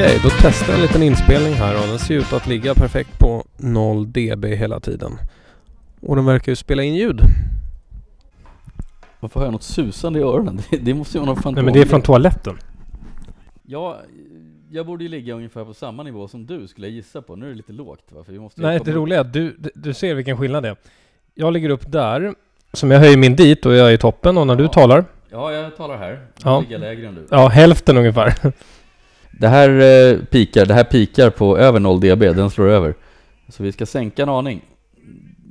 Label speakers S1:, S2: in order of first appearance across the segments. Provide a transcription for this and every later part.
S1: Okej, då testar jag en liten inspelning här och den ser ut att ligga perfekt på 0 dB hela tiden. Och den verkar ju spela in ljud.
S2: Varför har jag något susande i öronen? Det, det måste ju vara någon fantom.
S1: Nej men det är från toaletten.
S2: Ja, jag borde ju ligga ungefär på samma nivå som du skulle jag gissa på. Nu är det lite lågt va? För vi måste
S1: Nej, det roliga är att du, du ser vilken skillnad det är. Jag ligger upp där, som jag höjer min dit och jag är i toppen och när du
S2: Ja.
S1: talar,
S2: Ja, jag talar här. Nu
S1: Ja.
S2: ligger jag lägre än du.
S1: ja hälften ungefär.
S2: Det här eh, pikar, det här pikar på över 0 dB, den slår över. Så vi ska sänka en aning.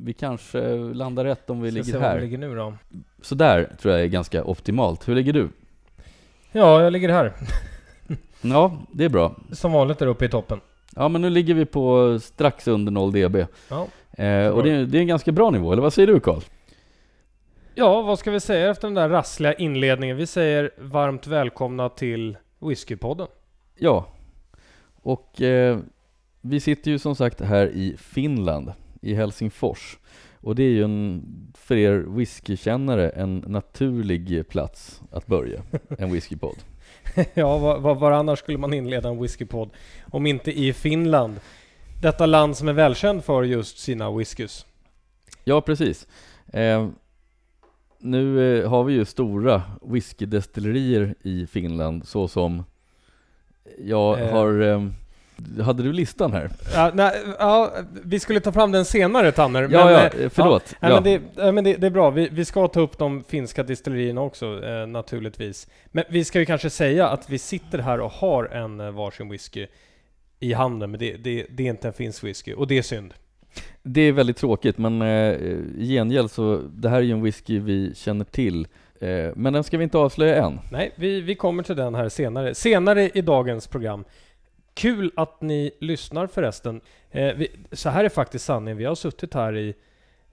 S2: Vi kanske landar rätt om vi
S1: Ska
S2: ligger
S1: var vi
S2: här.
S1: ligger nu då.
S2: Så där tror jag är ganska optimalt. Hur ligger du?
S1: Ja, jag ligger här.
S2: Ja, det är bra.
S1: Som vanligt där uppe i toppen.
S2: Ja, men nu ligger vi på strax under 0 dB.
S1: Ja.
S2: Eh, och det är, det är en ganska bra nivå, eller vad säger du Karl?
S1: Ja, vad ska vi säga efter den där rassliga inledningen? Vi säger varmt välkomna till Whiskypodden.
S2: Ja. Och eh, vi sitter ju som sagt här i Finland, i Helsingfors. Och det är ju en, för er whiskykännare, en naturlig plats att börja, en whiskypodd.
S1: ja, var, var, var annars skulle man inleda en whiskypodd? Om inte i Finland. Detta land som är välkänd för just sina whiskys.
S2: Ja, precis. Eh, nu eh, har vi ju stora whiskydestillerier i Finland, så som jag
S1: Eh.
S2: har... Eh, hade du listan här?
S1: Ja, nej, ja, vi skulle ta fram den senare Tanner.
S2: Ja,
S1: men,
S2: ja,
S1: eh,
S2: förlåt.
S1: Nej,
S2: ja.
S1: men, det, men det, det är bra. Vi, vi ska ta upp de finska distillerierna också eh, naturligtvis. Men vi ska ju kanske säga att vi sitter här och har en eh, varsin whisky i handen, men det, det, det är inte en finsk whisky och det är synd.
S2: Det är väldigt tråkigt, men eh, i gengäld så, det här är ju en whisky vi känner till. Eh, men den ska vi inte avslöja än.
S1: Nej, vi, vi kommer till den här senare. Senare i dagens program. Kul att ni lyssnar förresten. Eh, vi, så här är faktiskt sanningen. Vi har suttit här i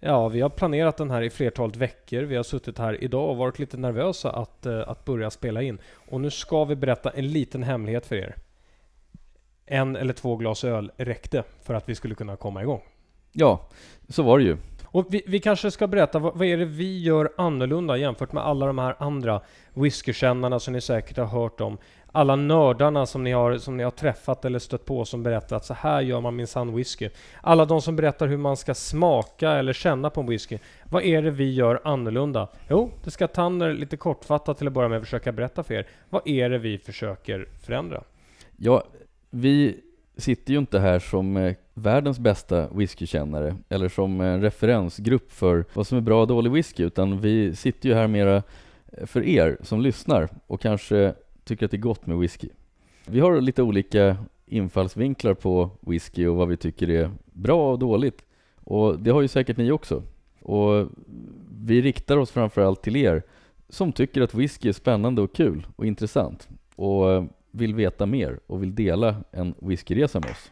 S1: Ja, vi har planerat den här i flertalet veckor. Vi har suttit här idag och varit lite nervösa att, eh, att börja spela in. Och nu ska vi berätta en liten hemlighet för er. En eller två glas öl räckte för att vi skulle kunna komma igång.
S2: Ja, så var det ju.
S1: Och vi, vi kanske ska berätta, vad, vad är det vi gör annorlunda jämfört med alla de här andra whiskykännarna som ni säkert har hört om? Alla nördarna som ni har, som ni har träffat eller stött på som berättar att så här gör man minsann whisky. Alla de som berättar hur man ska smaka eller känna på en whisky. Vad är det vi gör annorlunda? Jo, det ska Tanner lite kortfattat till att börja med försöka berätta för er. Vad är det vi försöker förändra?
S2: Ja, vi sitter ju inte här som eh, världens bästa whiskykännare eller som en referensgrupp för vad som är bra och dålig whisky, utan vi sitter ju här mera eh, för er som lyssnar och kanske tycker att det är gott med whisky. Vi har lite olika infallsvinklar på whisky och vad vi tycker är bra och dåligt. Och det har ju säkert ni också. Och vi riktar oss framförallt till er som tycker att whisky är spännande och kul och intressant och vill veta mer och vill dela en whiskyresa med oss.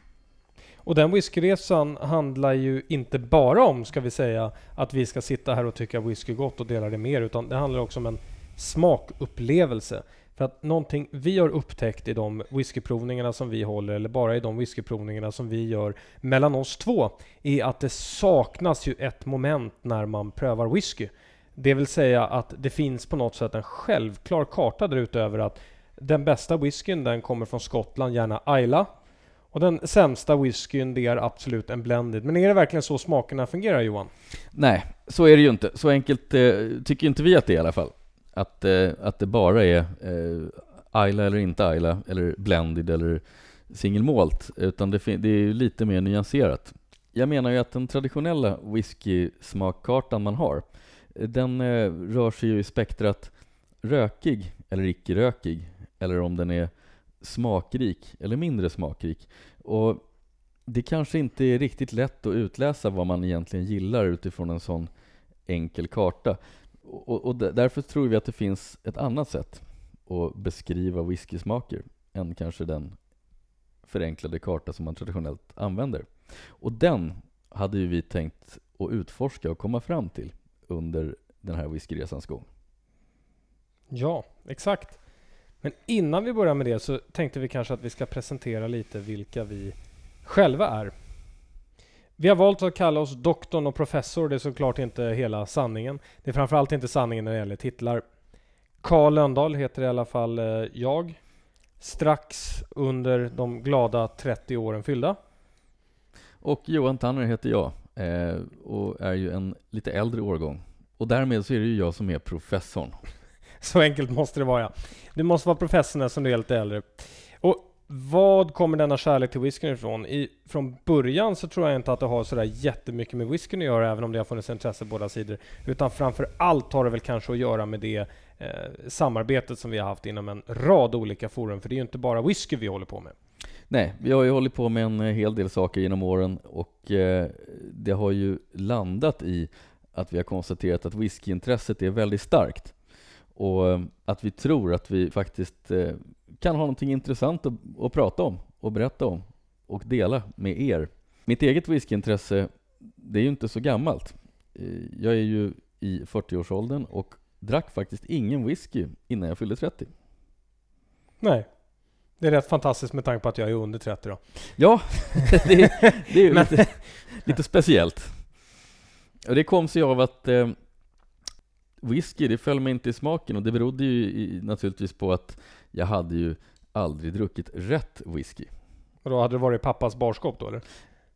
S1: Och den whiskyresan handlar ju inte bara om, ska vi säga, att vi ska sitta här och tycka whisky gott och dela det mer, utan det handlar också om en smakupplevelse. För att någonting vi har upptäckt i de whiskyprovningarna som vi håller, eller bara i de whiskyprovningarna som vi gör mellan oss två, är att det saknas ju ett moment när man prövar whisky. Det vill säga att det finns på något sätt en självklar karta där ute över att den bästa whiskyn den kommer från Skottland, gärna Isla. Och den sämsta whiskyn det är absolut en blended. Men är det verkligen så smakerna fungerar Johan?
S2: Nej, så är det ju inte. Så enkelt eh, tycker inte vi att det är i alla fall. Att, eh, att det bara är eh, Isla eller inte Isla, eller blended eller single malt, utan det, det är ju lite mer nyanserat. Jag menar ju att den traditionella whisky-smakkartan man har, eh, den eh, rör sig ju i spektrat rökig eller icke-rökig, eller om den är smakrik eller mindre smakrik. Och det kanske inte är riktigt lätt att utläsa vad man egentligen gillar utifrån en sån enkel karta. Och, och därför tror vi att det finns ett annat sätt att beskriva whiskysmaker än kanske den förenklade karta som man traditionellt använder. Och den hade ju vi tänkt att utforska och komma fram till under den här whiskyresans gång.
S1: Ja, exakt. Men innan vi börjar med det så tänkte vi kanske att vi ska presentera lite vilka vi själva är. Vi har valt att kalla oss doktorn och professor. Det är såklart inte hela sanningen. Det är framförallt inte sanningen när det gäller titlar. Karl Lönndahl heter i alla fall eh, jag. strax under de glada 30 åren fyllda.
S2: Och Johan Tanner heter jag eh, och är ju en lite äldre årgång. Och därmed så är det ju jag som är professorn.
S1: Så enkelt måste det vara. Du måste vara professionell som du är lite äldre. Och vad kommer denna kärlek till whiskyn ifrån? I, från början så tror jag inte att det har sådär jättemycket med whiskyn att göra, även om det har funnits intresse på båda sidor. Utan framför allt har det väl kanske att göra med det eh, samarbetet som vi har haft inom en rad olika forum. För det är ju inte bara whisky vi håller på med.
S2: Nej, vi har ju hållit på med en eh, hel del saker genom åren och eh, det har ju landat i att vi har konstaterat att whiskyintresset är väldigt starkt. Och eh, att vi tror att vi faktiskt eh, kan ha någonting intressant att, att prata om och berätta om och dela med er. Mitt eget whiskyintresse, det är ju inte så gammalt. Eh, jag är ju i 40-årsåldern och drack faktiskt ingen whisky innan jag fyllde 30.
S1: Nej, det är rätt fantastiskt med tanke på att jag är under 30 då.
S2: Ja, det, det är ju lite, lite speciellt. Och det kom sig av att eh, whisky, det föll mig inte i smaken och det berodde ju i, naturligtvis på att jag hade ju aldrig druckit rätt whisky.
S1: Och då hade det varit pappas barskåp då eller?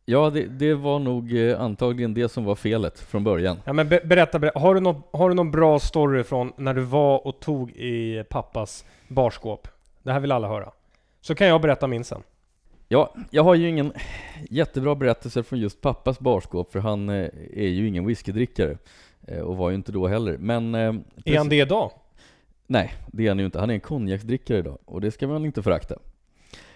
S2: Ja, det, det var nog eh, antagligen det som var felet från början.
S1: Ja men be berätta, berätta. Har, du någon, har du någon bra story från när du var och tog i pappas barskåp? Det här vill alla höra. Så kan jag berätta min sen.
S2: Ja, jag har ju ingen jättebra berättelse från just pappas barskåp, för han eh, är ju ingen whiskydrickare. Eh, och var ju inte då heller. Men... Eh,
S1: är han det idag?
S2: Nej, det är han ju inte. Han är en konjaksdrickare idag, och det ska man inte förakta.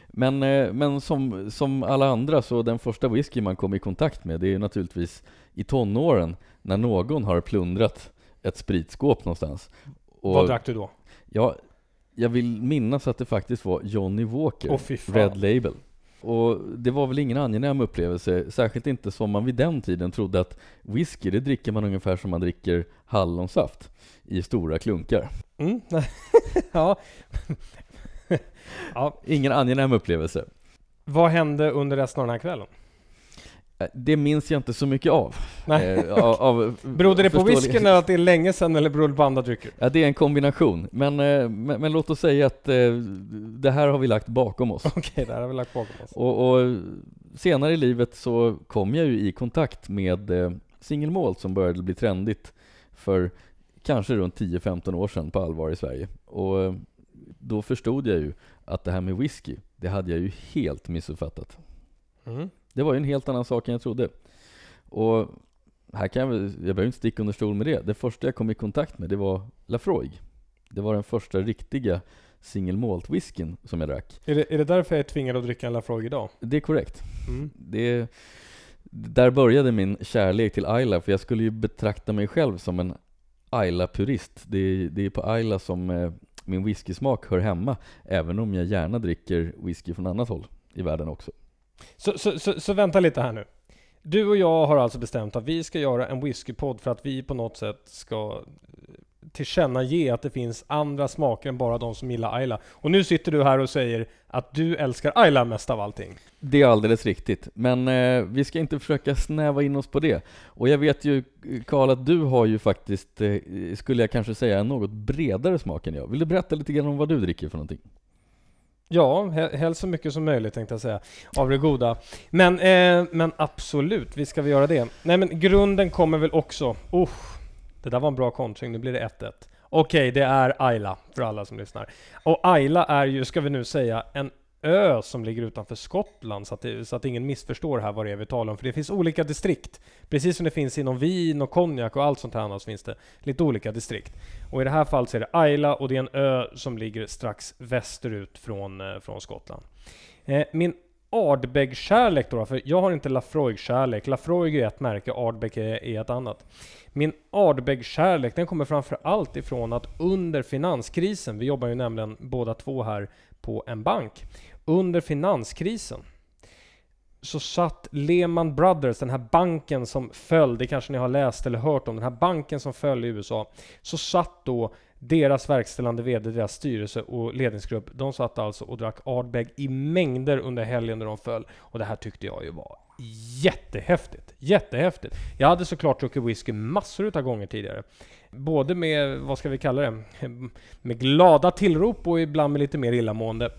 S2: Men, eh, men som, som alla andra, så den första whisky man kom i kontakt med, det är naturligtvis i tonåren, när någon har plundrat ett spritskåp någonstans.
S1: Och, Vad drack du då?
S2: Ja, jag vill minnas att det faktiskt var Johnny Walker,
S1: oh,
S2: Red Label. Och det var väl ingen angenäm upplevelse, särskilt inte som man vid den tiden trodde att whisky, det dricker man ungefär som man dricker hallonsaft i stora klunkar.
S1: Mm. ja.
S2: ja. Ingen angenäm upplevelse.
S1: Vad hände under resten av den här kvällen?
S2: Eh, det minns jag inte så mycket av.
S1: Nej. Eh, av, av Berodde det på whiskyn eller att det är länge sedan eller berodde det på andra drycker?
S2: Ja, det är en kombination. Men, eh, men, men, låt oss säga att eh, det här har vi lagt bakom oss.
S1: Okej, okay, det här har vi lagt bakom oss.
S2: Och, och senare i livet så kom jag ju i kontakt med eh, singelmål som började bli trendigt för kanske runt 10-15 år sedan på allvar i Sverige. Och eh, då förstod jag ju att det här med whisky, det hade jag ju helt missuppfattat. Mm. Det var ju en helt annan sak än jag trodde. Och här kan jag väl, jag behöver inte sticka under stol med det. Det första jag kom i kontakt med, det var Lafroig. Det var den första riktiga single malt whiskyn som jag drack.
S1: Är det, är det därför jag är tvingad att dricka en Lafroig idag?
S2: Det är korrekt. Mm. Det, där började min kärlek till Ayla, för jag skulle ju betrakta mig själv som en Ayla-purist. Det, det är på Ayla som eh, min whiskysmak hör hemma, även om jag gärna dricker whisky från annat håll i världen också.
S1: Så, så, så, så, vänta lite här nu. Du och jag har alltså bestämt att vi ska göra en whiskypodd för att vi på något sätt ska eh, tillkännage att det finns andra smaker än bara de som gillar Ayla. Och nu sitter du här och säger att du älskar Ayla mest av allting.
S2: Det är alldeles riktigt, men eh, vi ska inte försöka snäva in oss på det. Och jag vet ju, Karl, att du har ju faktiskt, eh, skulle jag kanske säga, en något bredare smak än jag. Vill du berätta lite grann om vad du dricker för någonting?
S1: Ja, helst så mycket som möjligt tänkte jag säga, av det goda. Men, eh, men absolut, vi ska vi göra det. Nej men grunden kommer väl också, oh, det där var en bra kontring, nu blir det 1-1. Okej, okay, det är Ayla för alla som lyssnar. Och Ayla är ju, ska vi nu säga, en ö som ligger utanför Skottland så att, det, så att ingen missförstår här vad det är vi talar om. För det finns olika distrikt. Precis som det finns inom vin och konjak och allt sånt här annars finns det lite olika distrikt. Och i det här fallet så är det Ayla och det är en ö som ligger strax västerut från, eh, från Skottland. Eh, min Ardbeg-kärlek då, för jag har inte Lafroig-kärlek. Lafroig är ett märke, Ardbeg är, är ett annat. Min Ardbeg-kärlek den kommer framför allt ifrån att under finanskrisen, vi jobbar ju nämligen båda två här på en bank. Under finanskrisen så satt Lehman Brothers, den här banken som föll, det kanske ni har läst eller hört om, den här banken som föll i USA. Så satt då deras verkställande VD, deras styrelse och ledningsgrupp, de satt alltså och drack Ardbeg i mängder under helgen när de föll. Och det här tyckte jag ju var jättehäftigt. Jättehäftigt. Jag hade såklart druckit whisky massor av gånger tidigare. Både med, vad ska vi kalla det, med glada tillrop och ibland med lite mer illamående.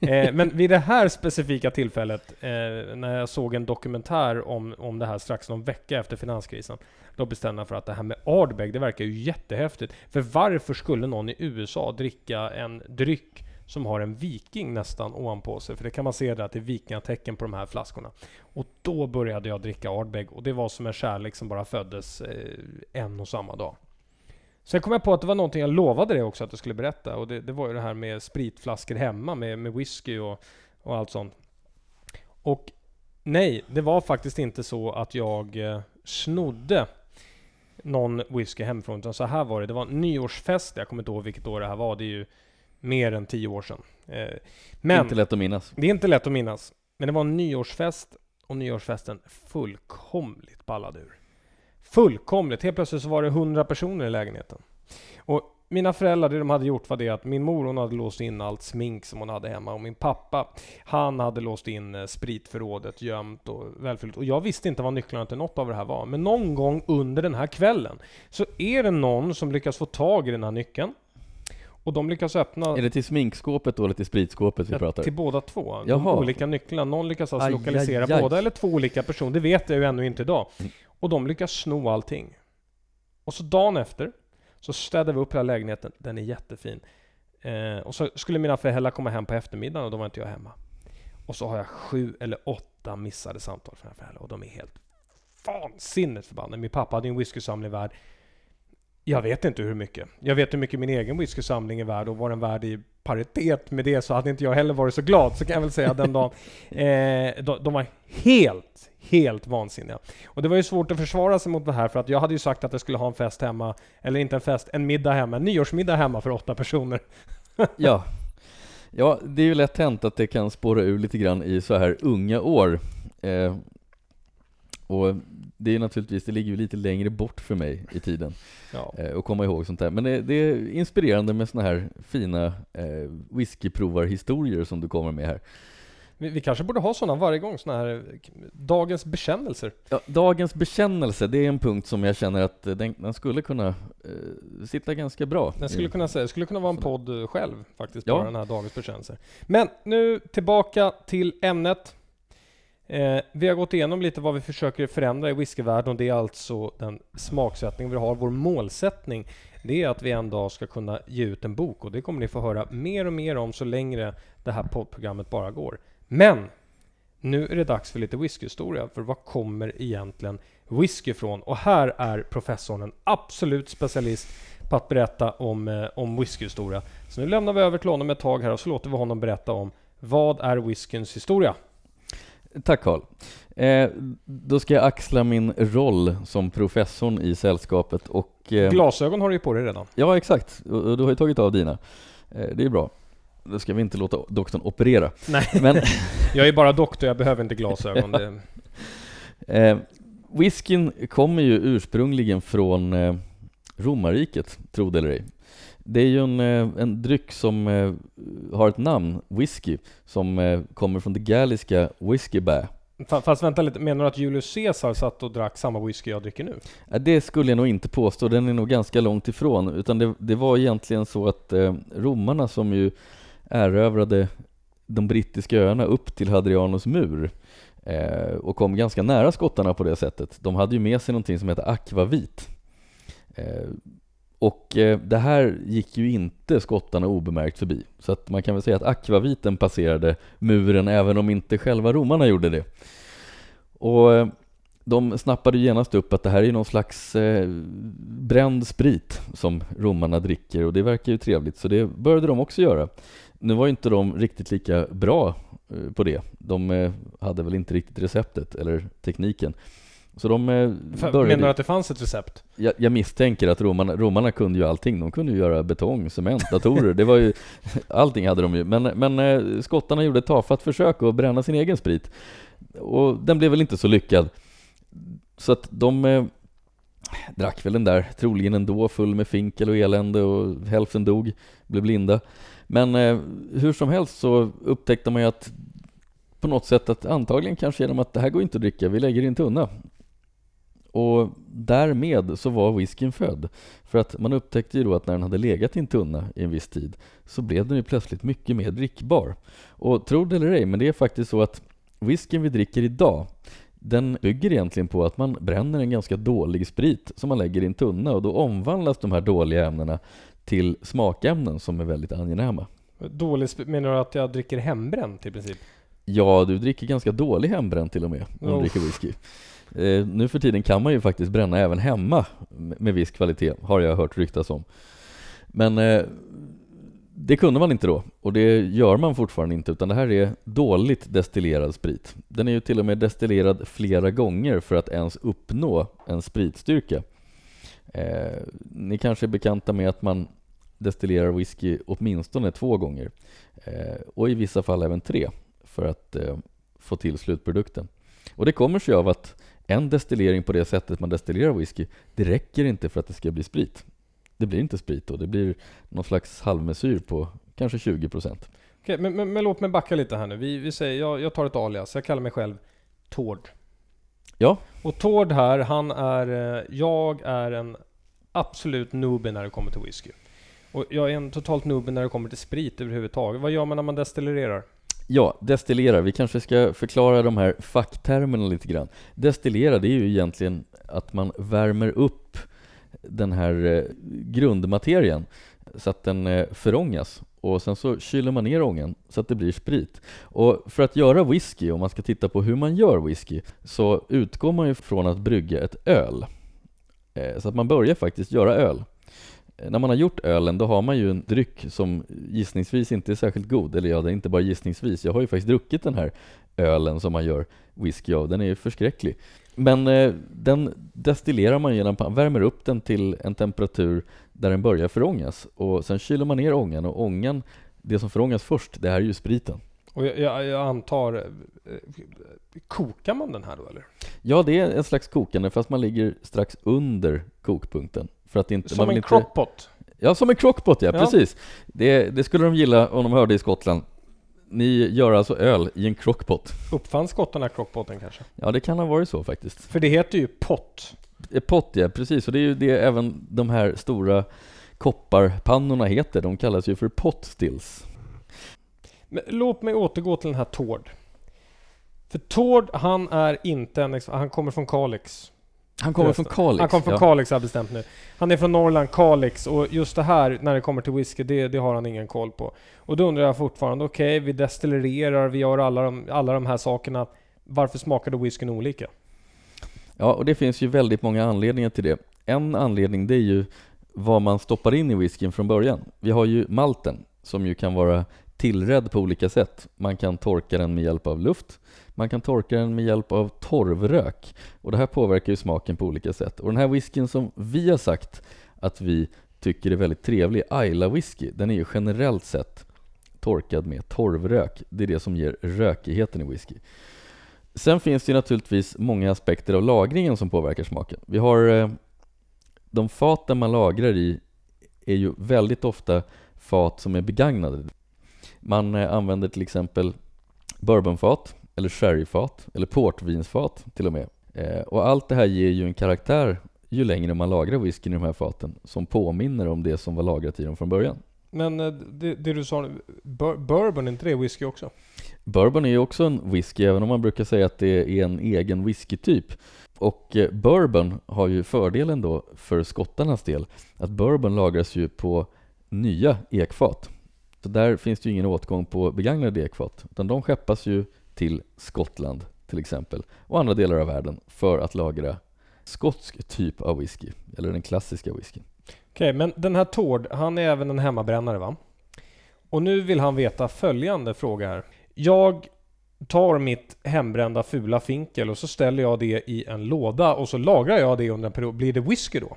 S1: Eh, men vid det här specifika tillfället, eh, när jag såg en dokumentär om, om det här strax någon vecka efter finanskrisen, då bestämde jag för att det här med Ardbeg, det verkar ju jättehäftigt. För varför skulle någon i USA dricka en dryck som har en viking nästan ovanpå sig. För det kan man se där att det är vikingatecken på de här flaskorna. Och då började jag dricka Ardbeg och det var som en kärlek som bara föddes eh, en och samma dag. Sen kom jag på att det var någonting jag lovade dig också att du skulle berätta och det, det var ju det här med spritflaskor hemma med, med whisky och, och allt sånt. Och nej, det var faktiskt inte så att jag eh, snodde någon whisky hemifrån. Utan så här var det. Det var en nyårsfest. Jag kommer inte ihåg vilket år det här var. Det är ju mer än tio år sedan. Eh, men
S2: inte lätt att minnas.
S1: Det är inte lätt att minnas. Men det var en nyårsfest och nyårsfesten fullkomligt ballade ur. Fullkomligt. Helt plötsligt så var det hundra personer i lägenheten. Och mina föräldrar, det de hade gjort var det att min mor hon hade låst in allt smink som hon hade hemma och min pappa han hade låst in eh, spritförrådet gömt och välfyllt. Och jag visste inte vad nycklarna till något av det här var. Men någon gång under den här kvällen så är det någon som lyckas få tag i den här nyckeln. Och de lyckas öppna...
S2: Är det till sminkskåpet då eller till spritskåpet vi
S1: Ja,
S2: pratar?
S1: Till båda två. De
S2: Jaha.
S1: olika nycklarna. Någon lyckas alltså
S2: Aj,
S1: lokalisera
S2: aj, aj.
S1: båda eller två olika personer. Det vet jag ju ännu inte idag. Och de lyckas sno allting. Och så dagen efter så städade vi upp hela lägenheten. Den är jättefin. Eh, och så skulle mina föräldrar komma hem på eftermiddagen och då var inte jag hemma. Och så har jag sju eller åtta missade samtal från mina föräldrar och de är helt vansinnigt förbannade. Min pappa hade en whiskysamling värd jag vet inte hur mycket. Jag vet hur mycket min egen whiskysamling är värd och vad den värd i paritet med det så hade inte jag heller varit så glad, så kan jag väl säga den dagen. Eh, de, de var helt, helt vansinniga. Och det var ju svårt att försvara sig mot det här för att jag hade ju sagt att jag skulle ha en fest hemma, eller inte en fest, en middag hemma, en nyårsmiddag hemma för åtta personer.
S2: Ja. Ja, det är ju lätt hänt att det kan spåra ur lite grann i så här unga år. Eh, och det är naturligtvis, det ligger ju lite längre bort för mig i tiden
S1: Ja.
S2: eh, att komma ihåg sånt där. Men det, det är inspirerande med såna här fina eh, whiskyprovarhistorier som du kommer med här.
S1: Vi, vi kanske borde ha sådana varje gång, sådana här eh, dagens bekännelser.
S2: Ja, dagens bekännelse, det är en punkt som jag känner att eh, den, den skulle kunna eh, sitta ganska bra.
S1: Den skulle kunna säga, skulle kunna vara en podd eh, själv faktiskt,
S2: Ja.
S1: bara den här dagens bekännelser. Men nu tillbaka till ämnet. Eh, vi har gått igenom lite vad vi försöker förändra i whiskyvärlden och det är alltså den smaksättning vi har. Vår målsättning det är att vi en dag ska kunna ge ut en bok och det kommer ni få höra mer och mer om så länge det här poddprogrammet bara går. Men nu är det dags för lite whiskyhistoria. För vad kommer egentligen whisky ifrån? Och här är professorn en absolut specialist på att berätta om, eh, om whiskyhistoria. Så nu lämnar vi över till honom ett tag här och så låter vi honom berätta om vad är whiskyns historia?
S2: Tack Carl. Eh, då ska jag axla min roll som professorn i sällskapet och... Eh,
S1: Glasögon har du ju på dig redan.
S2: ja, exakt. Du har ju tagit av dina. Eh, det är bra. Då ska vi inte låta doktorn operera.
S1: Nej,
S2: Men
S1: jag är bara doktor, jag behöver inte glasögon. Det,
S2: eh, whiskyn kommer ju ursprungligen från eh, romarriket, tro det eller ej. Det är ju en, eh, en dryck som eh, har ett namn, whisky, som eh, kommer från det galliska whiskybä.
S1: fa- fast vänta lite, menar du att Julius Caesar satt och drack samma whisky jag dricker nu?
S2: Det skulle jag nog inte påstå, den är nog ganska långt ifrån. Utan det, det var egentligen så att romarna som ju erövrade de brittiska öarna upp till Hadrianus mur och kom ganska nära skottarna på det sättet. De hade ju med sig någonting som heter akvavit. Och eh, det här gick ju inte skottarna obemärkt förbi. Så att man kan väl säga att akvaviten passerade muren även om inte själva romarna gjorde det. Och eh, de snappade genast upp att det här är någon slags eh, bränd sprit som romarna dricker och det verkar ju trevligt så det började de också göra. Nu var ju inte de riktigt lika bra eh, på det. De eh, hade väl inte riktigt receptet eller tekniken. Så de eh, började...
S1: menar du att det fanns ett recept?
S2: Jag, jag misstänker att romarna, romarna kunde ju allting. De kunde ju göra betong, cement, datorer. Det var ju, allting hade de ju. Men, men eh, skottarna gjorde ett tafatt försök att bränna sin egen sprit. Och den blev väl inte så lyckad. Så att de eh, drack väl den där, troligen ändå, full med finkel och elände och hälften dog, blev blinda. Men eh, hur som helst så upptäckte man ju att på något sätt att antagligen kanske genom att det här går inte att dricka, vi lägger i en tunna. Och därmed så var whiskyn född. För att man upptäckte ju då att när den hade legat i en tunna i en viss tid så blev den ju plötsligt mycket mer drickbar. Och tro det eller ej, men det är faktiskt så att whiskyn vi dricker idag den bygger egentligen på att man bränner en ganska dålig sprit som man lägger i en tunna och då omvandlas de här dåliga ämnena till smakämnen som är väldigt angenäma.
S1: Dålig menar du att jag dricker hembränt i princip?
S2: Ja, du dricker ganska dålig hembränt till och med om du dricker whisky. Eh, nu för tiden kan man ju faktiskt bränna även hemma med viss kvalitet, har jag hört ryktas om. Men eh, det kunde man inte då, och det gör man fortfarande inte, utan det här är dåligt destillerad sprit. Den är ju till och med destillerad flera gånger för att ens uppnå en spritstyrka. Eh, ni kanske är bekanta med att man destillerar whisky åtminstone två gånger, eh, och i vissa fall även tre, för att eh, få till slutprodukten. Och det kommer sig av att en destillering på det sättet man destillerar whisky, det räcker inte för att det ska bli sprit. Det blir inte sprit då, det blir någon slags halvmesyr på kanske 20%.
S1: Okej, men, men, men låt mig backa lite här nu. Vi, vi säger, jag, jag tar ett alias. Jag kallar mig själv Tord.
S2: Ja.
S1: Och Tord här, han är... eh, Jag är en absolut newbie när det kommer till whisky. Och jag är en totalt newbie när det kommer till sprit överhuvudtaget. Vad gör man när man destillerar?
S2: Ja, destillera. Vi kanske ska förklara de här facktermerna lite grann. Destillera, det är ju egentligen att man värmer upp den här eh, grundmaterien så att den eh, förångas och sen så kyler man ner ångan så att det blir sprit. Och för att göra whisky, om man ska titta på hur man gör whisky, så utgår man ju från att brygga ett öl. Eh, så att man börjar faktiskt göra öl. När man har gjort ölen, då har man ju en dryck som gissningsvis inte är särskilt god. Eller ja, det är inte bara gissningsvis. Jag har ju faktiskt druckit den här ölen som man gör whisky av. Den är ju förskräcklig. Men eh, den destillerar man genom att värmer upp den till en temperatur där den börjar förångas. Och sen kyler man ner ångan och ångan, det som förångas först, det här är ju spriten.
S1: Och jag, jag, jag antar... eh, Kokar man den här då eller?
S2: Ja, det är en slags kokande fast man ligger strax under kokpunkten. För att inte,
S1: Som en
S2: inte,
S1: crockpot?
S2: Ja, som en crockpot ja,
S1: Ja.
S2: precis. Det, det skulle de gilla om de hörde i Skottland. Ni gör alltså öl i en crockpot.
S1: Uppfann skottarna crockpoten kanske?
S2: Ja, det kan ha varit så faktiskt.
S1: För det heter ju pott.
S2: Eh, Pott ja, precis. Och det är ju det även de här stora kopparpannorna heter. De kallas ju för pot stills.
S1: Men låt mig återgå till den här Tord. För Tord, han är inte en... Han kommer från Kalix.
S2: Han kommer från Kalix.
S1: Han kommer från
S2: ja.
S1: Kalix har jag bestämt nu. Han är från Norrland, Kalix och just det här när det kommer till whisky, det, det har han ingen koll på. Och då undrar jag fortfarande, okej vi destillererar, vi gör alla de, alla de här sakerna. Varför smakade whiskyn olika?
S2: Ja, och det finns ju väldigt många anledningar till det. En anledning det är ju vad man stoppar in i whiskyn från början. Vi har ju malten som ju kan vara tillredd på olika sätt. Man kan torka den med hjälp av luft. Man kan torka den med hjälp av torvrök. Och det här påverkar ju smaken på olika sätt. Och den här whiskyn som vi har sagt att vi tycker är väldigt trevlig, Ayla whisky, den är ju generellt sett torkad med torvrök. Det är det som ger rökigheten i whisky. Sen finns det ju naturligtvis många aspekter av lagringen som påverkar smaken. Vi har eh, de faten man lagrar i är ju väldigt ofta fat som är begagnade. Man eh, använder till exempel bourbonfat, eller sherryfat, eller portvinsfat till och med. Eh, och allt det här ger ju en karaktär ju längre man lagrar whiskyn i de här faten som påminner om det som var lagrat i dem från början.
S1: Men eh, det, det du sa nu, bur, bourbon, är inte det whisky också?
S2: Bourbon är ju också en whisky, även om man brukar säga att det är en egen whiskytyp. Och eh, bourbon har ju fördelen då för skottarnas del att bourbon lagras ju på nya ekfat. Så där finns det ju ingen åtgång på begagnade ekfat, utan de skeppas ju till Skottland till exempel och andra delar av världen för att lagra skotsk typ av whisky, eller den klassiska whiskyn.
S1: Okej, men den här Tord, han är även en hemmabrännare va? Och nu vill han veta följande fråga här. Jag tar mitt hembrända fula finkel och så ställer jag det i en låda och så lagrar jag det under en period. Blir det whisky då?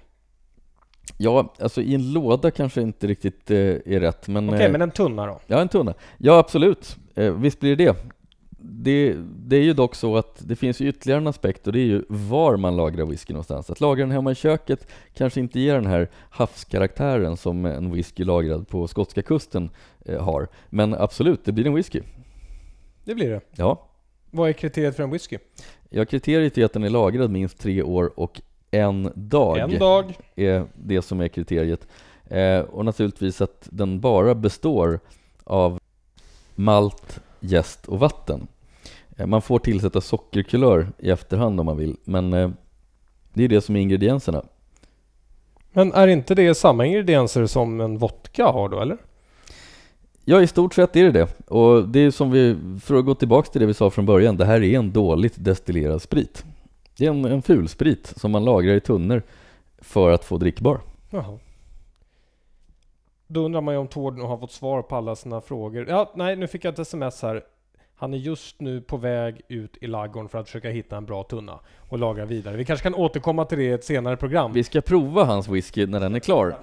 S2: Ja, alltså i en låda kanske inte riktigt eh, är rätt, men...
S1: Okej,
S2: eh,
S1: men en tunna då?
S2: Ja, en tunna. Ja, absolut. Eh, visst blir det det. Det. Det är ju dock så att det finns ytterligare en aspekt och det är ju var man lagrar whisky någonstans. Att lagra den hemma i köket kanske inte ger den här havskaraktären som en whisky lagrad på skotska kusten eh, har. Men absolut, det blir en whisky.
S1: Det blir det.
S2: Ja.
S1: Vad är kriteriet för en whisky?
S2: Ja, kriteriet är att den är lagrad minst tre år och en dag.
S1: En dag.
S2: är det som är kriteriet. Eh, och naturligtvis att den bara består av malt, jäst och vatten. Eh, man får tillsätta sockerkulör i efterhand om man vill, men eh, det är det som är ingredienserna.
S1: Men är inte det samma ingredienser som en vodka har då, eller?
S2: Ja, i stort sett är det det. Och det är som vi, för att gå tillbaka till det vi sa från början, det här är en dåligt destillerad sprit. Det är en, en fulsprit som man lagrar i tunnor för att få drickbar.
S1: Jaha. Då undrar man ju om Tord nu har fått svar på alla sina frågor. Ja, nej, nu fick jag ett sms här. Han är just nu på väg ut i laggården för att försöka hitta en bra tunna och lagra vidare. Vi kanske kan återkomma till det i ett senare program.
S2: Vi ska prova hans whisky när den är klar.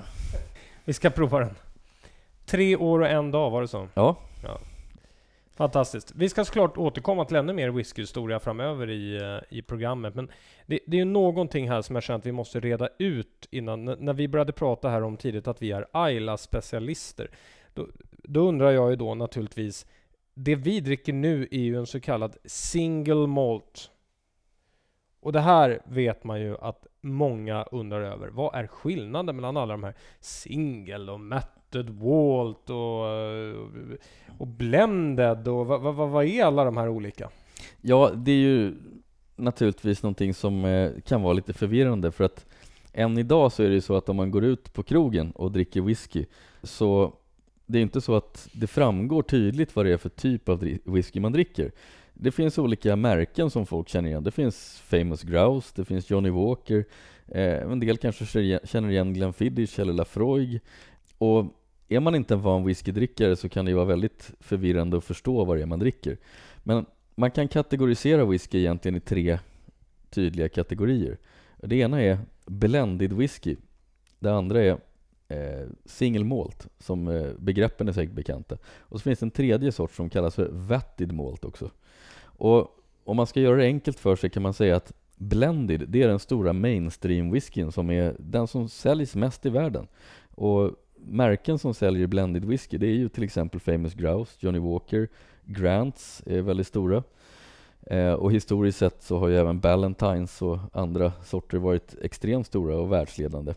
S1: Vi ska prova den. Tre år och en dag var det så.
S2: Ja,
S1: Fantastiskt. Vi ska såklart återkomma till ännu mer whiskyhistoria framöver i, eh, i programmet. Men det, det är ju någonting här som jag känner att vi måste reda ut innan. När vi började prata här om tidigt att vi är Ayla-specialister. Då, då undrar jag ju då naturligtvis. Det vi dricker nu är ju en så kallad single malt. Och det här vet man ju att många undrar över. Vad är skillnaden mellan alla de här single och matted walt och, och blended och vad, vad, vad är alla de här olika?
S2: Ja, det är ju naturligtvis någonting som eh, kan vara lite förvirrande för att än idag så är det ju så att om man går ut på krogen och dricker whisky så det är inte så att det framgår tydligt vad det är för typ av whisky man dricker. Det finns olika märken som folk känner igen. Det finns Famous Grouse, det finns Johnny Walker, eh, en del kanske känner igen Glenfiddich eller Lafroig. Och är man inte en van whiskydrickare så kan det ju vara väldigt förvirrande att förstå vad det är man dricker. Men man kan kategorisera whisky egentligen i tre tydliga kategorier. Det ena är blended whisky. Det andra är eh, single malt, som eh, begreppen är säkert bekanta. Och så finns det en tredje sort som kallas för vetted malt också. Och om man ska göra det enkelt för sig kan man säga att blended, det är den stora mainstream whiskyn som är den som säljs mest i världen. Och märken som säljer blended whisky, det är ju till exempel Famous Grouse, Johnny Walker, Grants är väldigt stora. Eh, och historiskt sett så har ju även Ballantines och andra sorter varit extremt stora och världsledande.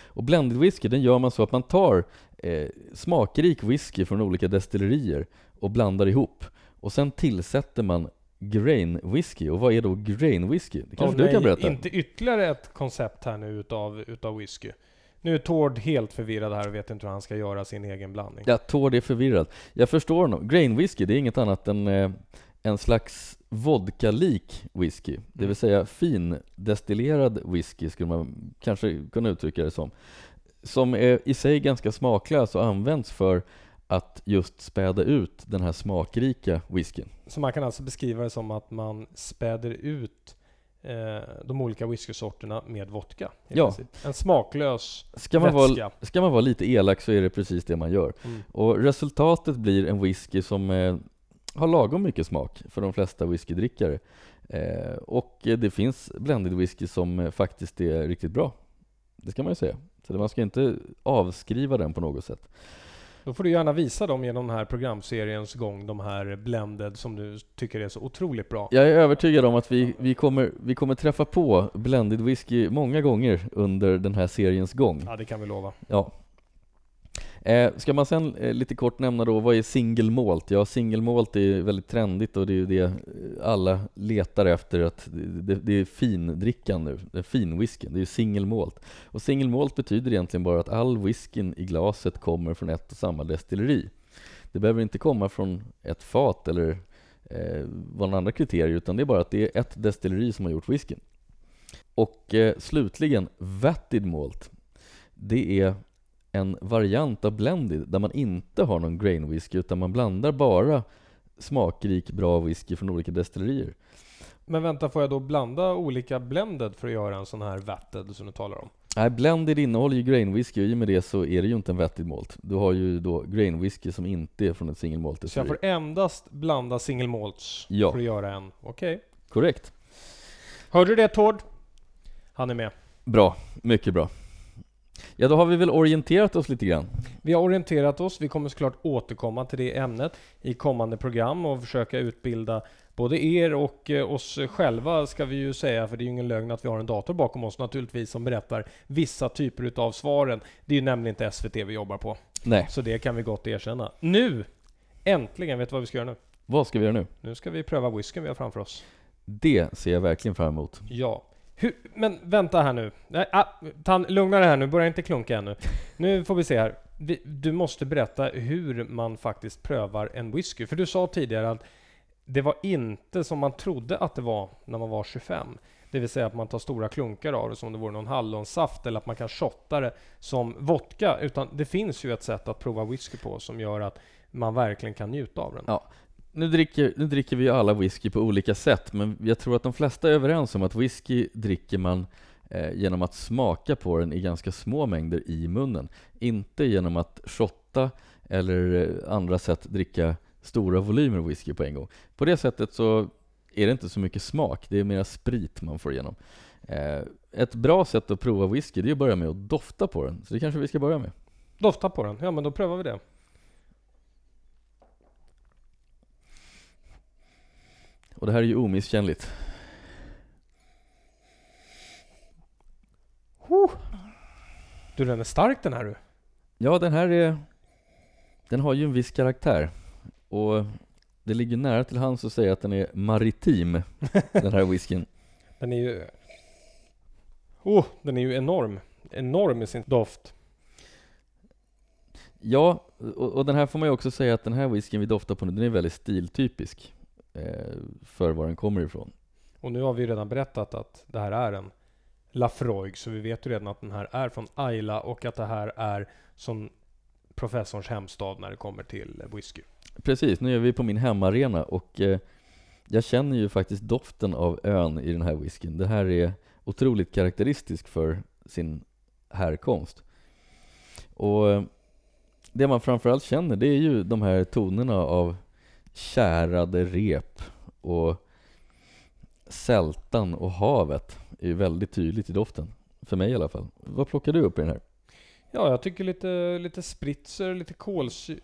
S2: Och blended whisky, den gör man så att man tar eh, smakrik whisky från olika destillerier och blandar ihop. Och sen tillsätter man grain whisky. Och vad är då grain whisky? Det kanske
S1: Åh,
S2: du kan
S1: nej,
S2: berätta?
S1: Inte ytterligare ett koncept här nu utav, utav whisky. Nu är Tord helt förvirrad här och vet inte hur han ska göra sin egen blandning.
S2: Ja, Tord är förvirrad. Jag förstår honom. Grain whisky, det är inget annat än eh, en slags vodka-lik whisky. Det
S1: Mm.
S2: vill säga fin destillerad whisky skulle man kanske kunna uttrycka det som. Som är i sig ganska smaklös och används för att just späda ut den här smakrika whiskyn.
S1: Så man kan alltså beskriva det som att man späder ut eh, de olika whiskysorterna med vodka.
S2: Ja.
S1: princip. En smaklös
S2: Ska man, vara,
S1: vätska.
S2: ska man vara lite elak så är det precis det man gör.
S1: Mm.
S2: Och resultatet blir en whisky som eh, har lagom mycket smak för de flesta whiskydrickare. Eh, och det finns blended whisky som faktiskt är riktigt bra. Det ska man ju säga. Så man ska inte avskriva den på något sätt.
S1: Då får du gärna visa dem genom den här programseriens gång, de här blended som du tycker är så otroligt bra.
S2: Jag är övertygad om att vi, vi, kommer, vi kommer träffa på blended whisky många gånger under den här seriens gång.
S1: Ja, det kan vi lova.
S2: Ja. Eh, ska man sen eh, lite kort nämna då, vad är single malt? Ja, single malt är väldigt trendigt och det är ju det eh, alla letar efter, att det, det, det är findrickan nu, det är finwhiskyn, det är ju single malt. Och single malt betyder egentligen bara att all whiskyn i glaset kommer från ett och samma destilleri. Det behöver inte komma från ett fat eller eh, vad andra kriterier, utan det är bara att det är ett destilleri som har gjort whiskyn. Och eh, slutligen, vatted malt. Det är en variant av blended där man inte har någon grain whisky utan man blandar bara smakrik bra whisky från olika destillerier.
S1: Men vänta, får jag då blanda olika blended för att göra en sån här vatted som du talar om?
S2: Nej, blended innehåller ju grain whisky och i och med det så är det ju inte en vettig malt. Du har ju då grain whisky som inte är från ett single malt
S1: Så jag får endast blanda single malts
S2: Ja.
S1: för att göra en? Okej.
S2: Korrekt.
S1: Hörde du det Tord? Han är med.
S2: Bra, mycket bra. Ja, då har vi väl orienterat oss lite grann.
S1: Vi har orienterat oss. Vi kommer såklart återkomma till det ämnet i kommande program och försöka utbilda både er och eh, oss själva ska vi ju säga, för det är ju ingen lögn att vi har en dator bakom oss naturligtvis som berättar vissa typer utav svaren. Det är ju nämligen inte SVT vi jobbar på.
S2: Nej.
S1: Så det kan vi gott erkänna. Nu! Äntligen! Vet du vad vi ska göra nu?
S2: Vad ska vi göra nu?
S1: Nu ska vi pröva whiskyn vi har framför oss.
S2: Det ser jag verkligen fram emot.
S1: Ja. Hur, men vänta här nu. Nej, ah, tan, lugna dig här nu, börja inte klunka ännu. Nu får vi se här. Vi, du måste berätta hur man faktiskt prövar en whisky. För du sa tidigare att det var inte som man trodde att det var när man var 25. Det vill säga att man tar stora klunkar av det som om det vore någon hallonsaft eller att man kan shotta det som vodka. Utan det finns ju ett sätt att prova whisky på som gör att man verkligen kan njuta av den.
S2: Ja. Nu dricker, nu dricker vi ju alla whisky på olika sätt, men jag tror att de flesta är överens om att whisky dricker man eh, genom att smaka på den i ganska små mängder i munnen. Inte genom att shotta eller eh, andra sätt dricka stora volymer whisky på en gång. På det sättet så är det inte så mycket smak, det är mera sprit man får igenom. Eh, ett bra sätt att prova whisky det är att börja med att dofta på den, så det kanske vi ska börja med.
S1: Dofta på den? Ja, men då prövar vi det.
S2: Och det här är ju omisskännligt.
S1: Du, den är stark den här du.
S2: Ja, den här är... Den har ju en viss karaktär. Och det ligger nära till hands att säga att den är maritim, den här whiskyn.
S1: Den är ju... Oh, den är ju enorm. Enorm i sin doft.
S2: Ja, och, och den här får man ju också säga att den här whiskyn vi doftar på nu, den är väldigt stiltypisk för var den kommer ifrån.
S1: Och nu har vi redan berättat att det här är en Lafroig, så vi vet ju redan att den här är från Ayla och att det här är som professorns hemstad när det kommer till whisky.
S2: Precis, nu är vi på min hemmaarena och eh, jag känner ju faktiskt doften av ön i den här whiskyn. Det här är otroligt karaktäristisk för sin härkomst. Och eh, det man framförallt känner det är ju de här tonerna av kärade rep och sältan och havet är väldigt tydligt i doften. För mig i alla fall. Vad plockar du upp i den här?
S1: Ja, jag tycker lite, lite spritzer, lite kolsyra.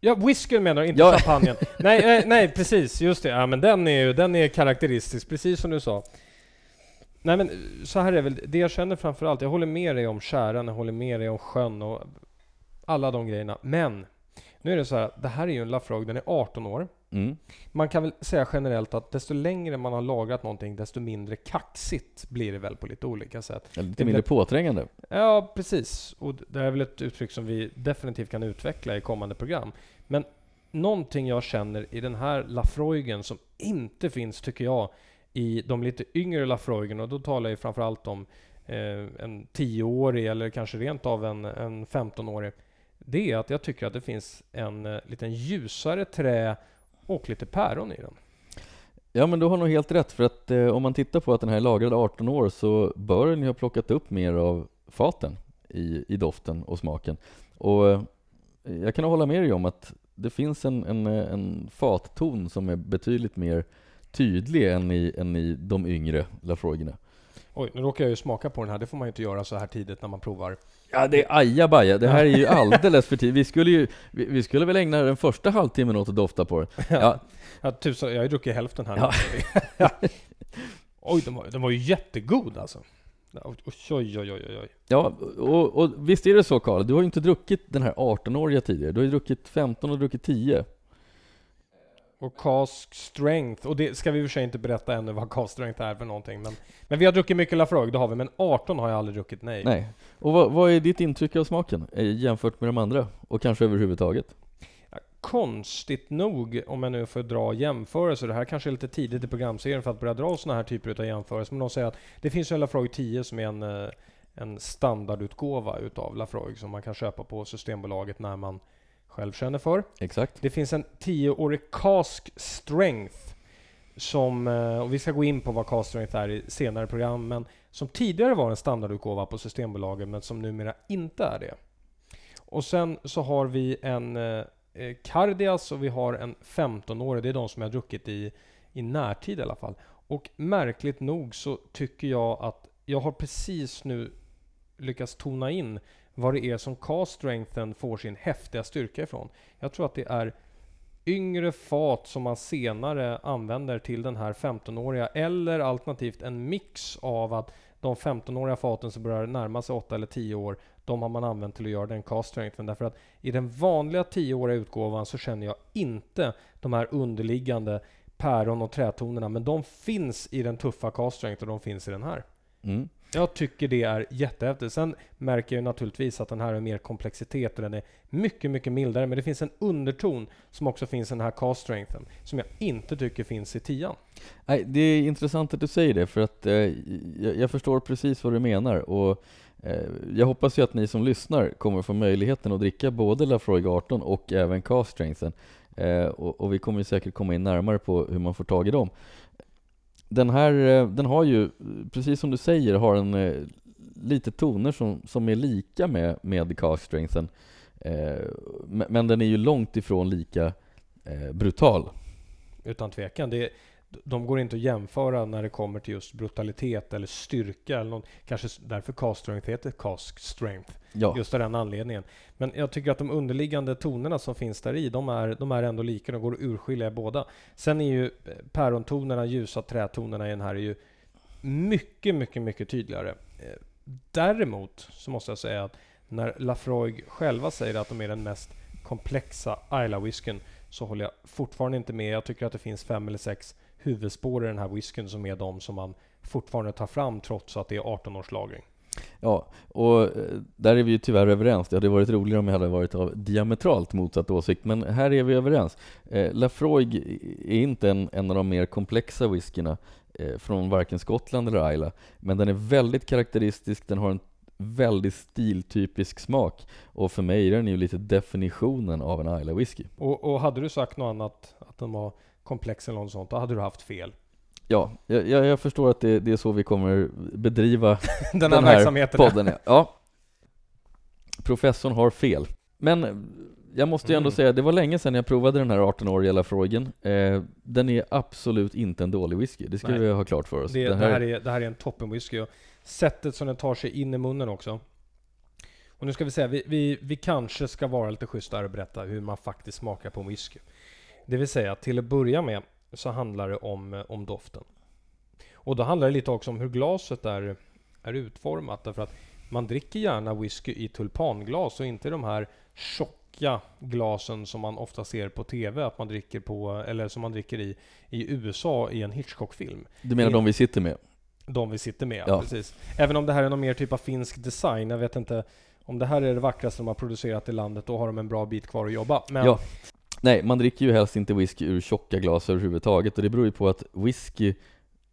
S1: Ja, whiskyn menar du, inte
S2: Ja.
S1: champagnen. nej, eh, nej, precis, just det. Ja, men den är ju, den är karaktäristisk, precis som du sa. Nej men så här är väl, det jag känner framförallt, jag håller med dig om käran, jag håller med dig om sjön och alla de grejerna. Men, nu är det så här, det här är ju en Lafroig, den är 18 år.
S2: Mm.
S1: Man kan väl säga generellt att desto längre man har lagrat någonting, desto mindre kaxigt blir det väl på lite olika sätt.
S2: Lite
S1: Det
S2: mindre
S1: blir-
S2: påträngande.
S1: Ja, precis. Och det är väl ett uttryck som vi definitivt kan utveckla i kommande program. Men någonting jag känner i den här Lafroigen som inte finns, tycker jag, i de lite yngre Lafroigen, och då talar jag framförallt om eh, en 10-årig eller kanske rent av en, en 15-årig. Det är att jag tycker att det finns en eh, liten ljusare trä och lite päron i den.
S2: Ja men du har nog helt rätt för att eh, om man tittar på att den här är lagrad 18 år så bör den ju ha plockat upp mer av faten i, i doften och smaken. Och eh, jag kan hålla med dig om att det finns en, en, eh, en fatton som är betydligt mer tydlig än i, än i de yngre Lafroigerna.
S1: Oj, nu råkar jag ju smaka på den här. Det får man ju inte göra så här tidigt när man provar.
S2: Ja det är ajabaja, det här är ju alldeles för tidigt. Vi skulle ju, vi, vi skulle väl ägna den första halvtimmen åt att dofta på den. Ja,
S1: Ja, tusan, jag har ju druckit hälften här
S2: Ja.
S1: nu. Oj, den var, den var ju jättegod alltså. Oj, oj, oj, oj, oj.
S2: Ja, och, och visst är det så Karl, du har ju inte druckit den här 18-åriga tidigare, du har ju druckit 15 och druckit 10.
S1: Och cask strength, och det ska vi i och för sig inte berätta ännu vad cask strength är för någonting. Men, men vi har druckit mycket Lafroig, det har vi. Men 18 har jag aldrig druckit, nej.
S2: Nej. Och vad, vad är ditt intryck av smaken eh, jämfört med de andra? Och kanske överhuvudtaget?
S1: Konstigt nog, om jag nu får dra jämförelser, det här kanske är lite tidigt i programserien för att börja dra sådana här typer av jämförelser, men de säger att det finns ju en Lafroig 10 som är en, eh, en standardutgåva utav Lafroig som man kan köpa på Systembolaget när man själv känner för.
S2: Exakt.
S1: Det finns en 10-årig Cask Strength som, eh, och vi ska gå in på vad Cask Strength är i senare program, men som tidigare var en standardutgåva på Systembolaget men som numera inte är det. Och sen så har vi en eh, eh, Cardias och vi har en 15-årig, det är de som jag har druckit i, i närtid i alla fall. Och märkligt nog så tycker jag att jag har precis nu lyckas tona in vad det är som cast strengthen får sin häftiga styrka ifrån. Jag tror att det är yngre fat som man senare använder till den här 15-åriga eller alternativt en mix av att de 15-åriga faten som börjar närma sig 8 eller 10 år, de har man använt till att göra den cast strengthen. Därför att i den vanliga 10-åriga utgåvan så känner jag inte de här underliggande päron och trätonerna, men de finns i den tuffa cast strength och de finns i den här.
S2: Mm.
S1: Jag tycker det är jättehäftigt. Sen märker jag naturligtvis att den här har mer komplexitet och den är mycket, mycket mildare. Men det finns en underton som också finns i den här cast strengthen som jag inte tycker finns i tian.
S2: Nej, det är intressant att du säger det för att eh, jag, jag, förstår precis vad du menar och eh, jag hoppas ju att ni som lyssnar kommer få möjligheten att dricka både Lafroig 18 och även cast strengthen. Eh, och, och, vi kommer säkert komma in närmare på hur man får tag i dem den här, eh, den har ju, precis som du säger, har den eh, lite toner som, som är lika med, med cast strengthen. Eh, men den är ju långt ifrån lika eh, brutal.
S1: Utan tvekan. Det, de går inte att jämföra när det kommer till just brutalitet eller styrka. Eller något. Kanske därför cast strength heter cast strength. Ja. Just av den anledningen. Men jag tycker att de underliggande tonerna som finns där i, de är, de är ändå lika. De går att urskilja i båda. Sen är ju eh, pärontonerna, ljusa trätonerna i den här är ju mycket, mycket, mycket tydligare. Eh, däremot så måste jag säga att när Lafroig själva säger att de är den mest komplexa Isla-whiskyn så håller jag fortfarande inte med. Jag tycker att det finns fem eller sex huvudspår i den här whiskyn som är de som man fortfarande tar fram trots att det är 18 års lagring.
S2: Ja, och eh, där är vi ju tyvärr överens. Det hade varit roligare om jag hade varit av diametralt motsatt åsikt, men här är vi överens. Eh, Lafroig är inte en, en av de mer komplexa whiskyna eh, från varken Skottland eller Isla, men den är väldigt karaktäristisk, den har en väldigt stiltypisk smak och för mig är den ju lite definitionen av en Isla whisky.
S1: Och, och hade du sagt något annat, att den var komplex eller något sånt, då hade du haft fel.
S2: Ja, jag, jag förstår att det, det, är så vi kommer bedriva
S1: den, den här verksamheten.
S2: podden. Ja. Professorn har fel. Men jag måste ju ändå mm. säga, det var länge sedan jag provade den här 18-åriga Lafroigen. Eh, den är absolut inte en dålig whisky, det ska Nej. vi ha klart för oss.
S1: Det, det, här, det, här, är, det här är en toppenwhisky. Sättet som den tar sig in i munnen också. Och nu ska vi säga, vi, vi, vi kanske ska vara lite schyssta och berätta hur man faktiskt smakar på en whisky. Det vill säga, till att börja med så handlar det om, eh, om doften. Och då handlar det lite också om hur glaset är, är utformat. Därför att man dricker gärna whisky i tulpanglas och inte de här tjocka glasen som man ofta ser på TV att man dricker på, eller som man dricker i, i USA i en Hitchcock-film.
S2: Du menar de vi sitter med?
S1: De vi sitter med, ja. precis. Även om det här är någon mer typ av finsk design. Jag vet inte om det här är det vackraste de har producerat i landet, då har de en bra bit kvar att jobba. Men
S2: ja. Nej, man dricker ju helst inte whisky ur tjocka glas överhuvudtaget och det beror ju på att whisky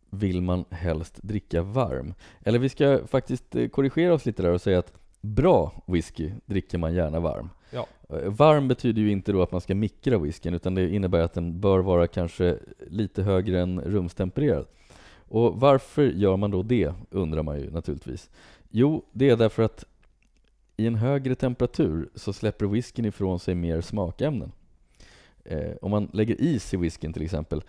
S2: vill man helst dricka varm. Eller vi ska faktiskt eh, korrigera oss lite där och säga att bra whisky dricker man gärna varm.
S1: Ja.
S2: Eh, varm betyder ju inte då att man ska mikra whiskyn, utan det innebär att den bör vara kanske lite högre än rumstempererad. Och varför gör man då det, undrar man ju naturligtvis. Jo, det är därför att i en högre temperatur så släpper whiskyn ifrån sig mer smakämnen. Eh, om man lägger is i whiskyn till exempel,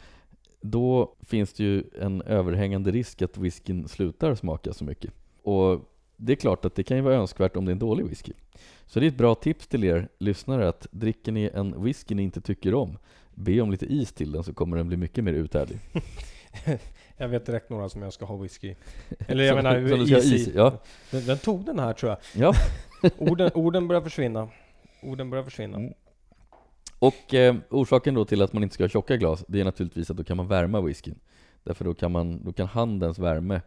S2: då finns det ju en överhängande risk att whiskyn slutar smaka så mycket. Och det är klart att det kan ju vara önskvärt om det är en dålig whisky. Så det är ett bra tips till er lyssnare att dricker ni en whisky ni inte tycker om, be om lite is till den så kommer den bli mycket mer uthärdlig.
S1: jag vet direkt några som jag ska ha whisky Eller jag menar som is, is ja. den, den, tog den här tror jag.
S2: Ja.
S1: orden, orden börjar försvinna. Orden börjar försvinna. Mm.
S2: Och eh, orsaken då till att man inte ska ha tjocka glas, det är naturligtvis att då kan man värma whiskyn. Därför då kan, man, då kan handens värme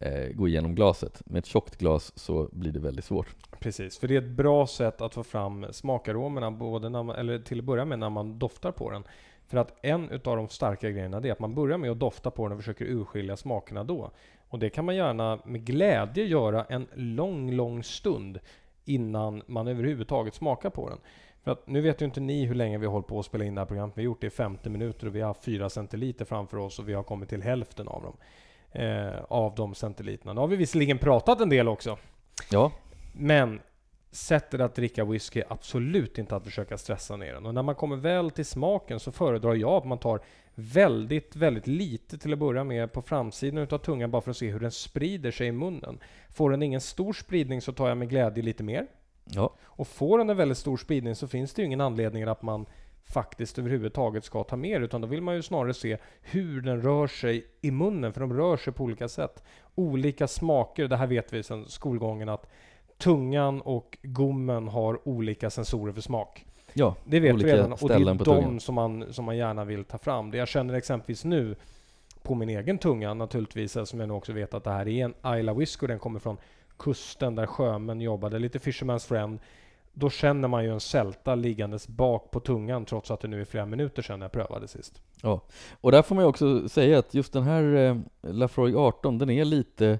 S2: eh, gå igenom glaset. Med ett tjockt glas så blir det väldigt svårt.
S1: Precis, för det är ett bra sätt att få fram smakaromerna, både när man, eller till att börja med när man doftar på den. För att en utav de starka grejerna är att man börjar med att dofta på den och försöker urskilja smakerna då. Och det kan man gärna med glädje göra en lång, lång stund innan man överhuvudtaget smakar på den. För att nu vet ju inte ni hur länge vi har hållit på att spela in det här programmet. Vi har gjort det i 50 minuter och vi har haft 4 centiliter framför oss och vi har kommit till hälften av dem. Eh, av de centiliterna. Nu har vi visserligen pratat en del också.
S2: Ja.
S1: Men sättet att dricka whisky är absolut inte att försöka stressa ner den. Och när man kommer väl till smaken så föredrar jag att man tar väldigt, väldigt lite till att börja med på framsidan utav tungan bara för att se hur den sprider sig i munnen. Får den ingen stor spridning så tar jag med glädje lite mer.
S2: Ja.
S1: Och får den en väldigt stor spridning så finns det ju ingen anledning att man faktiskt överhuvudtaget ska ta mer utan då vill man ju snarare se hur den rör sig i munnen för de rör sig på olika sätt. Olika smaker, det här vet vi sedan skolgången att tungan och gommen har olika sensorer för smak.
S2: Ja,
S1: Det vet vi
S2: olika
S1: redan och det är de
S2: tungan.
S1: som man, som man gärna vill ta fram. Det jag känner exempelvis nu på min egen tunga naturligtvis, som jag nu också vet att det här är en Isla Whisky, den kommer från kusten där sjömän jobbade, lite Fisherman's Friend. Då känner man ju en sälta liggandes bak på tungan trots att det nu är flera minuter sedan jag prövade sist.
S2: Och där får man ju också säga att just den här eh, Lafroig 18, den är lite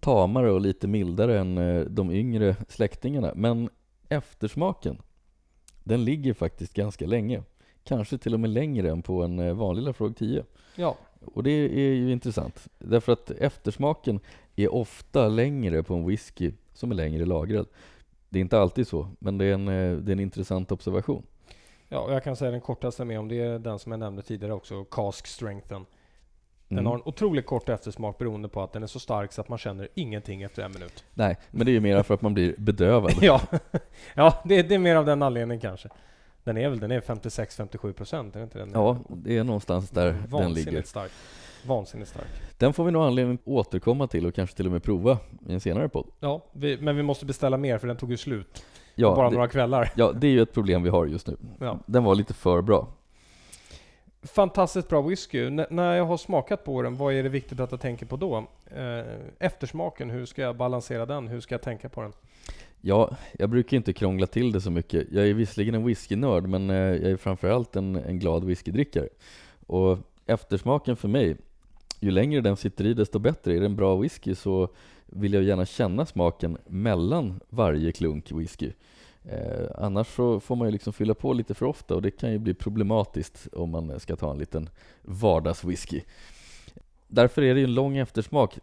S2: tamare och lite mildare än eh, de yngre släktingarna. Men eftersmaken, den ligger faktiskt ganska länge. Kanske till och med längre än på en eh, vanlig Lafroig 10.
S1: Ja,
S2: Och det är ju intressant. Därför att eftersmaken är ofta längre på en whisky som är längre lagrad. Det är inte alltid så, men det är en, eh, det är en intressant observation.
S1: ja och jag kan säga den kortaste med om det är den som jag nämnde tidigare också, Cask Strengthen. Den
S2: Mm.
S1: har en otroligt kort eftersmak beroende på att den är så stark så att man känner ingenting efter en minut.
S2: Nej, men det är ju mer för att man blir bedövad.
S1: ja, ja det, det är mer av den anledningen kanske. Den är väl den är 56-57 procent, är inte den?
S2: Ja, det är någonstans där den ligger.
S1: stark. Vansinnigt stark.
S2: Den får vi nog anledning att återkomma till och kanske till och med prova i en senare podd.
S1: Ja, vi, men vi måste beställa mer för den tog ju slut.
S2: Ja,
S1: bara
S2: det,
S1: några kvällar.
S2: ja, det är ju ett problem vi har just nu.
S1: Ja.
S2: Den var lite för bra.
S1: Fantastiskt bra whisky. N- när jag har smakat på den, vad är det viktigt att jag tänker på då? Eh, eftersmaken, hur ska jag balansera den? Hur ska jag tänka på den?
S2: Ja, jag brukar inte krångla till det så mycket. Jag är visserligen en whiskynörd, men eh, jag är framförallt en, en glad whiskydrickare. Och eftersmaken för mig, ju längre den sitter i desto bättre. Är det en bra whisky så vill jag gärna känna smaken mellan varje klunk whisky. Eh, annars så får man ju liksom fylla på lite för ofta och det kan ju bli problematiskt om man ska ta en liten vardagswhisky. Därför är det ju en lång eftersmak.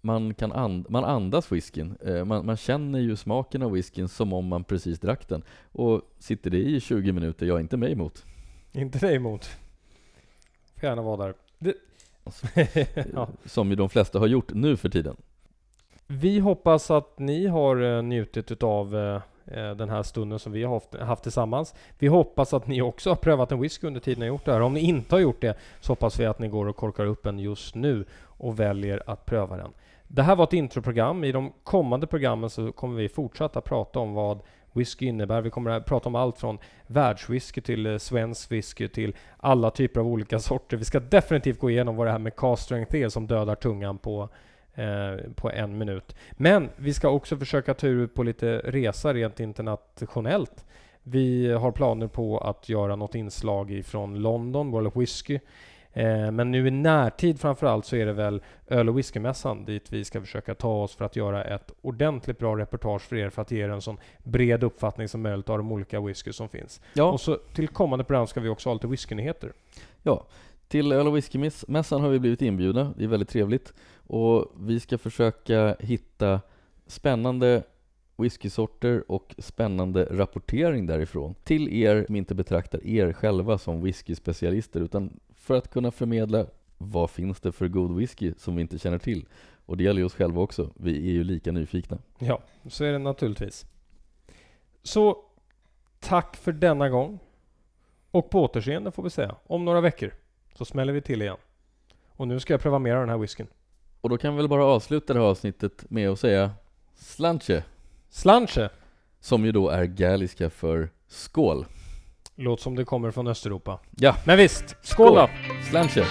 S2: Man, kan and, man andas whiskyn. Eh, man, man känner ju smaken av whiskyn som om man precis drack den. Och sitter det i 20 minuter, jag är inte mig emot.
S1: Inte dig emot. Får gärna vara där. Det...
S2: Alltså,
S1: ja.
S2: Som ju de flesta har gjort nu för tiden.
S1: Vi hoppas att ni har eh, njutit utav eh, eh, den här stunden som vi har haft, haft tillsammans. Vi hoppas att ni också har prövat en whisky under tiden ni har gjort det här. Om ni inte har gjort det så hoppas vi att ni går och korkar upp en just nu och väljer att pröva den. Det här var ett introprogram. I de kommande programmen så kommer vi fortsätta prata om vad whisky innebär. Vi kommer att prata om allt från världswhisky till eh, svensk whisky till alla typer av olika sorter. Vi ska definitivt gå igenom vad det här med cast strength är som dödar tungan på eh, på en minut. Men vi ska också försöka ta ut på lite resa rent internationellt. Vi har planer på att göra något inslag ifrån London, World of Whisky. Eh, men nu i närtid framförallt så är det väl öl och whiskymässan dit vi ska försöka ta oss för att göra ett ordentligt bra reportage för er för att ge er en sån bred uppfattning som möjligt av de olika whisky som finns.
S2: Ja,
S1: Och så till kommande program ska vi också ha lite whiskynyheter.
S2: ja. Till öl och whiskymässan har vi blivit inbjudna. Det är väldigt trevligt. Och vi ska försöka hitta spännande whiskysorter och spännande rapportering därifrån till er som inte betraktar er själva som whiskyspecialister utan för att kunna förmedla vad finns det för god whisky som vi inte känner till. Och det gäller ju oss själva också. Vi är ju lika nyfikna.
S1: Ja, så är det naturligtvis. Så tack för denna gång. Och på återseende får vi säga. Om några veckor så smäller vi till igen. Och nu ska jag pröva mer av den här whiskyn.
S2: Och då kan vi väl bara avsluta det här avsnittet med att säga slanche,
S1: Slanche!
S2: som ju då är galliska för skål.
S1: Låt som det kommer från Östeuropa.
S2: Ja.
S1: Men visst, skål då!
S2: Slanche!